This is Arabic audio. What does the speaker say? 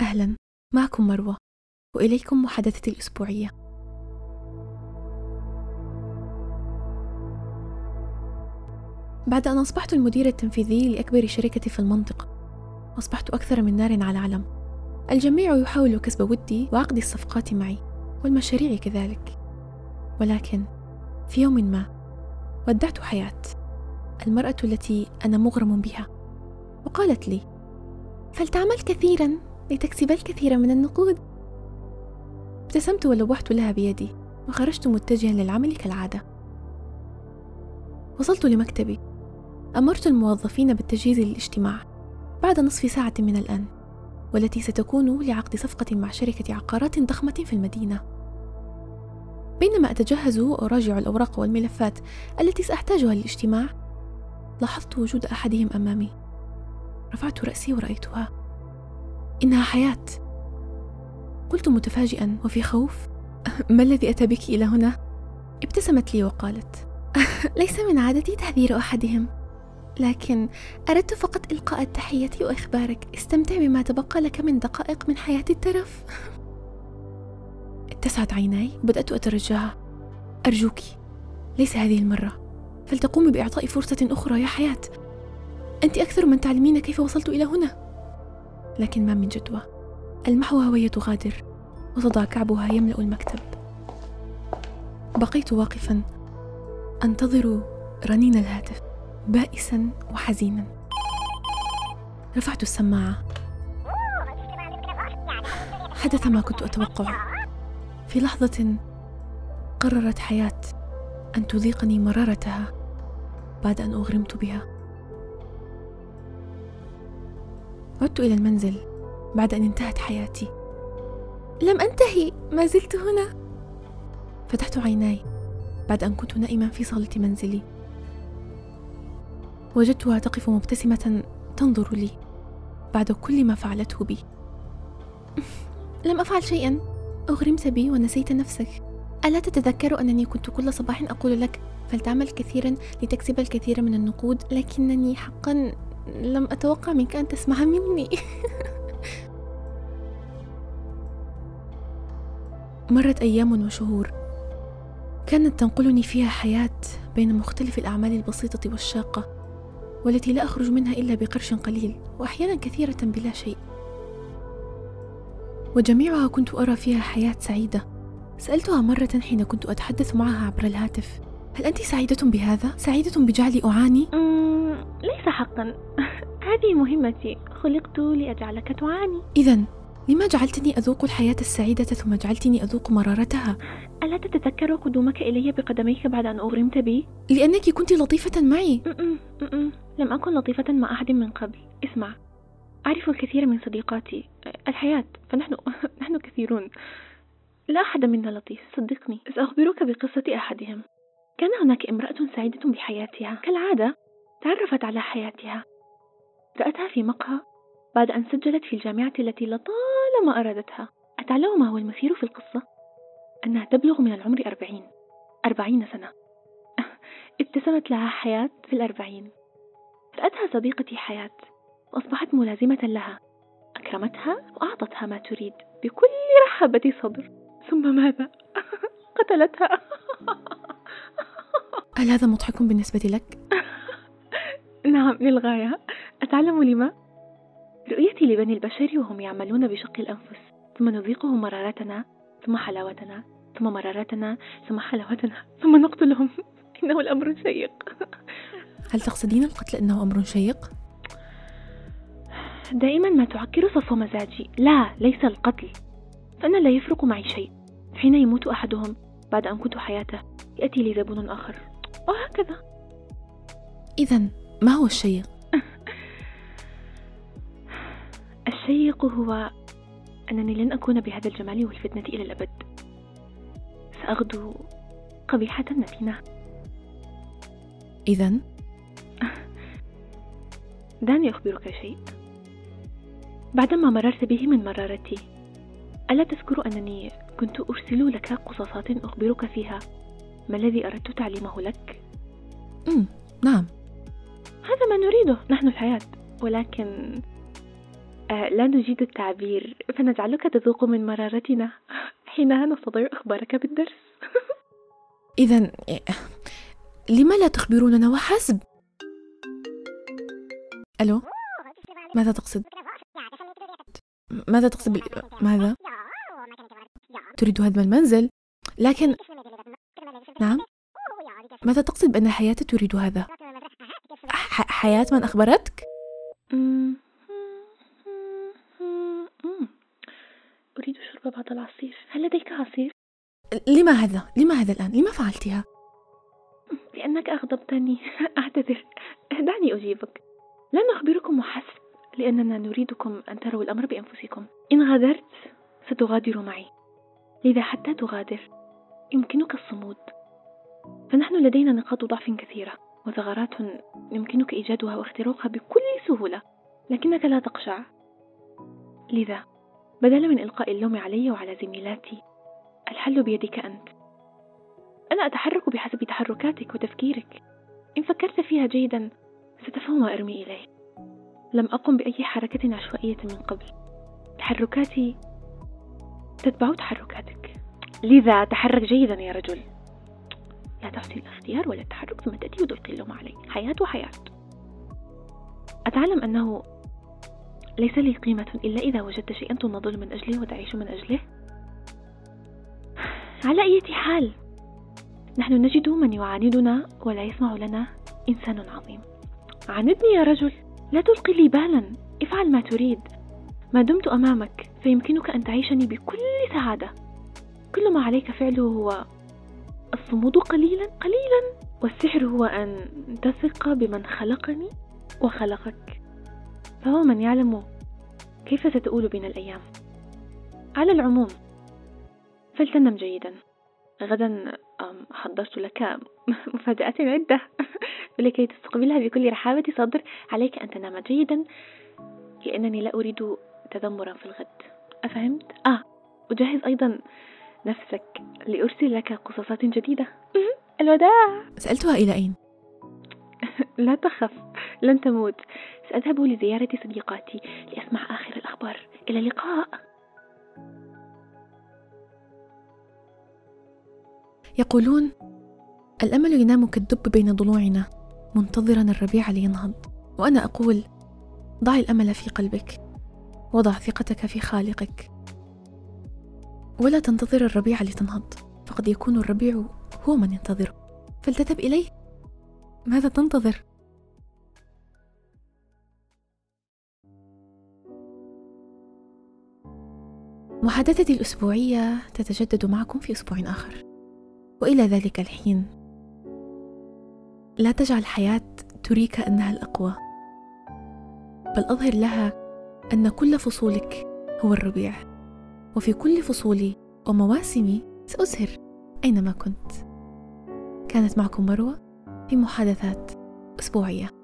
أهلا معكم مروة وإليكم محادثتي الأسبوعية. بعد أن أصبحت المدير التنفيذي لأكبر شركة في المنطقة أصبحت أكثر من نار على علم الجميع يحاول كسب ودي وعقد الصفقات معي والمشاريع كذلك. ولكن في يوم ما ودعت حياة المرأة التي أنا مغرم بها وقالت لي فلتعمل كثيرا لتكسب الكثير من النقود. ابتسمت ولوحت لها بيدي وخرجت متجها للعمل كالعادة. وصلت لمكتبي. أمرت الموظفين بالتجهيز للاجتماع بعد نصف ساعة من الآن والتي ستكون لعقد صفقة مع شركة عقارات ضخمة في المدينة. بينما أتجهز وأراجع الأوراق والملفات التي سأحتاجها للاجتماع لاحظت وجود أحدهم أمامي. رفعت رأسي ورأيتها. إنها حياة. قلت متفاجئا وفي خوف. ما الذي أتى بك إلى هنا؟ ابتسمت لي وقالت. ليس من عادتي تحذير أحدهم. لكن أردت فقط إلقاء التحية وإخبارك. استمتع بما تبقى لك من دقائق من حياة الترف. اتسعت عيناي وبدأت أترجاها. أرجوك ليس هذه المرة. فلتقومي بإعطاء فرصة أخرى يا حياة. أنت أكثر من تعلمين كيف وصلت إلى هنا. لكن ما من جدوى. المحوها وهي تغادر وتضع كعبها يملأ المكتب. بقيت واقفا. أنتظر رنين الهاتف بائسا وحزينا. رفعت السماعة. حدث ما كنت أتوقعه في لحظة قررت حياة أن تذيقني مرارتها بعد أن أغرمت بها. عدت إلى المنزل بعد أن انتهت حياتي. لم أنتهي ما زلت هنا. فتحت عيناي بعد أن كنت نائما في صالة منزلي. وجدتها تقف مبتسمة تنظر لي بعد كل ما فعلته بي. لم أفعل شيئا. أغرمت بي ونسيت نفسك. ألا تتذكر أنني كنت كل صباح أقول لك فلتعمل كثيرا لتكسب الكثير من النقود لكنني حقا لم أتوقع منك أن تسمع مني. مرت أيام وشهور. كانت تنقلني فيها حياة بين مختلف الأعمال البسيطة والشاقة والتي لا أخرج منها إلا بقرش قليل وأحيانا كثيرة بلا شيء. وجميعها كنت أرى فيها حياة سعيدة. سألتها مرة حين كنت أتحدث معها عبر الهاتف. هل أنت سعيدة بهذا؟ سعيدة بجعلي أعاني؟ ليس حقا. هذه مهمتي. خلقت لأجعلك تعاني. إذا لما جعلتني أذوق الحياة السعيدة ثم جعلتني أذوق مرارتها؟ ألا تتذكر قدومك إلي بقدميك بعد أن أغرمت بي؟ لأنك كنت لطيفة معي. م-م -م. لم أكن لطيفة مع أحد من قبل. اسمع. أعرف الكثير من صديقاتي. الحياة. فنحن نحن كثيرون. لا أحد منا لطيف. صدقني. سأخبرك بقصة أحدهم. كان هناك امرأة سعيدة بحياتها. كالعادة تعرفت على حياتها. رأتها في مقهى بعد أن سجلت في الجامعة التي لطالما أرادتها. أتعلم ما هو المثير في القصة؟ أنها تبلغ من العمر أربعين. أربعين سنة. ابتسمت لها حياة في الأربعين. رأتها صديقتي حياة. وأصبحت ملازمة لها. أكرمتها وأعطتها ما تريد بكل رحابة صدر ثم ماذا؟ قتلتها. هل هذا مضحك بالنسبة لك؟ نعم للغاية. أتعلم لما؟ رؤيتي لبني البشر وهم يعملون بشق الأنفس. ثم نذيقهم مرارتنا ثم حلاوتنا ثم مرارتنا ثم حلاوتنا ثم نقتلهم. إنه الأمر شيق. هل تقصدين القتل إنه أمر شيق؟ دائما ما تعكر صفو مزاجي. لا ليس القتل. فأنا لا يفرق معي شيء. حين يموت أحدهم بعد أن كنت حياته يأتي لي زبون آخر. وهكذا. إذا ما هو الشيق؟ الشيق هو أنني لن أكون بهذا الجمال والفتنة إلى الأبد. سأغدو قبيحة نتنة إذا دعني أخبرك شيء. بعدما مررت به من مرارتي ألا تذكر أنني كنت أرسل لك قصصات أخبرك فيها؟ ما الذي أردت تعليمه لك؟ أمم نعم هذا ما نريده نحن الحياة ولكن آه لا نجيد التعبير فنجعلك تذوق من مرارتنا حينها نستطيع إخبارك بالدرس إذا لما لا تخبروننا وحسب؟ ألو ماذا تقصد؟ ماذا تقصد بال... ماذا؟ تريد هدم المنزل لكن ماذا تقصد بأن حياة تريد هذا؟ ح... حياة من أخبرتك؟ أريد شرب بعض العصير هل لديك عصير؟ لما هذا؟ لما هذا الآن؟ لما فعلتها؟ لأنك أغضبتني أعتذر دعني أجيبك لا نخبركم وحسب لأننا نريدكم أن تروا الأمر بأنفسكم إن غادرت ستغادر معي لذا حتى تغادر يمكنك الصمود فنحن لدينا نقاط ضعف كثيرة وثغرات يمكنك إيجادها واختراقها بكل سهولة لكنك لا تقشع. لذا بدلا من إلقاء اللوم علي وعلى زميلاتي الحل بيدك أنت. أنا أتحرك بحسب تحركاتك وتفكيرك. إن فكرت فيها جيدا ستفهم ما أرمي إليه. لم أقم بأي حركة عشوائية من قبل. تحركاتي تتبع تحركاتك. لذا تحرك جيدا يا رجل. لا تحسن الاختيار ولا التحرك ثم تأتي وتلقي اللوم علي. حياة وحياة أتعلم أنه ليس لي قيمة إلا إذا وجدت شيئا تناضل من أجله وتعيش من أجله. على أي حال نحن نجد من يعاندنا ولا يسمع لنا إنسان عظيم. عاندني يا رجل. لا تلقي لي بالا. افعل ما تريد. ما دمت أمامك فيمكنك أن تعيشني بكل سعادة. كل ما عليك فعله هو الصمود قليلا قليلا. والسحر هو أن تثق بمن خلقني وخلقك. فهو من يعلم كيف ستؤول بنا الأيام. على العموم فلتنم جيدا. غدا حضرت لك مفاجأة عدة. ولكي تستقبلها بكل رحابة صدر عليك أن تنام جيدا. لأنني لا أريد تذمرا في الغد. أفهمت؟ آه أجهز أيضا نفسك لأرسل لك قصصات جديدة. الوداع. سألتها إلى أين؟ لا تخف لن تموت. سأذهب لزيارة صديقاتي لأسمع آخر الأخبار. إلى اللقاء. يقولون الأمل ينام كالدب بين ضلوعنا منتظرا الربيع لينهض. وأنا أقول ضع الأمل في قلبك وضع ثقتك في خالقك. ولا تنتظر الربيع لتنهض فقد يكون الربيع هو من ينتظره. فلتذهب إليه. ماذا تنتظر؟ محادثتي الأسبوعية تتجدد معكم في أسبوع آخر. وإلى ذلك الحين. لا تجعل الحياة تريك أنها الأقوى. بل أظهر لها أن كل فصولك هو الربيع. وفي كل فصولي ومواسمي سأزهر أينما كنت. كانت معكم مروة في محادثات أسبوعية.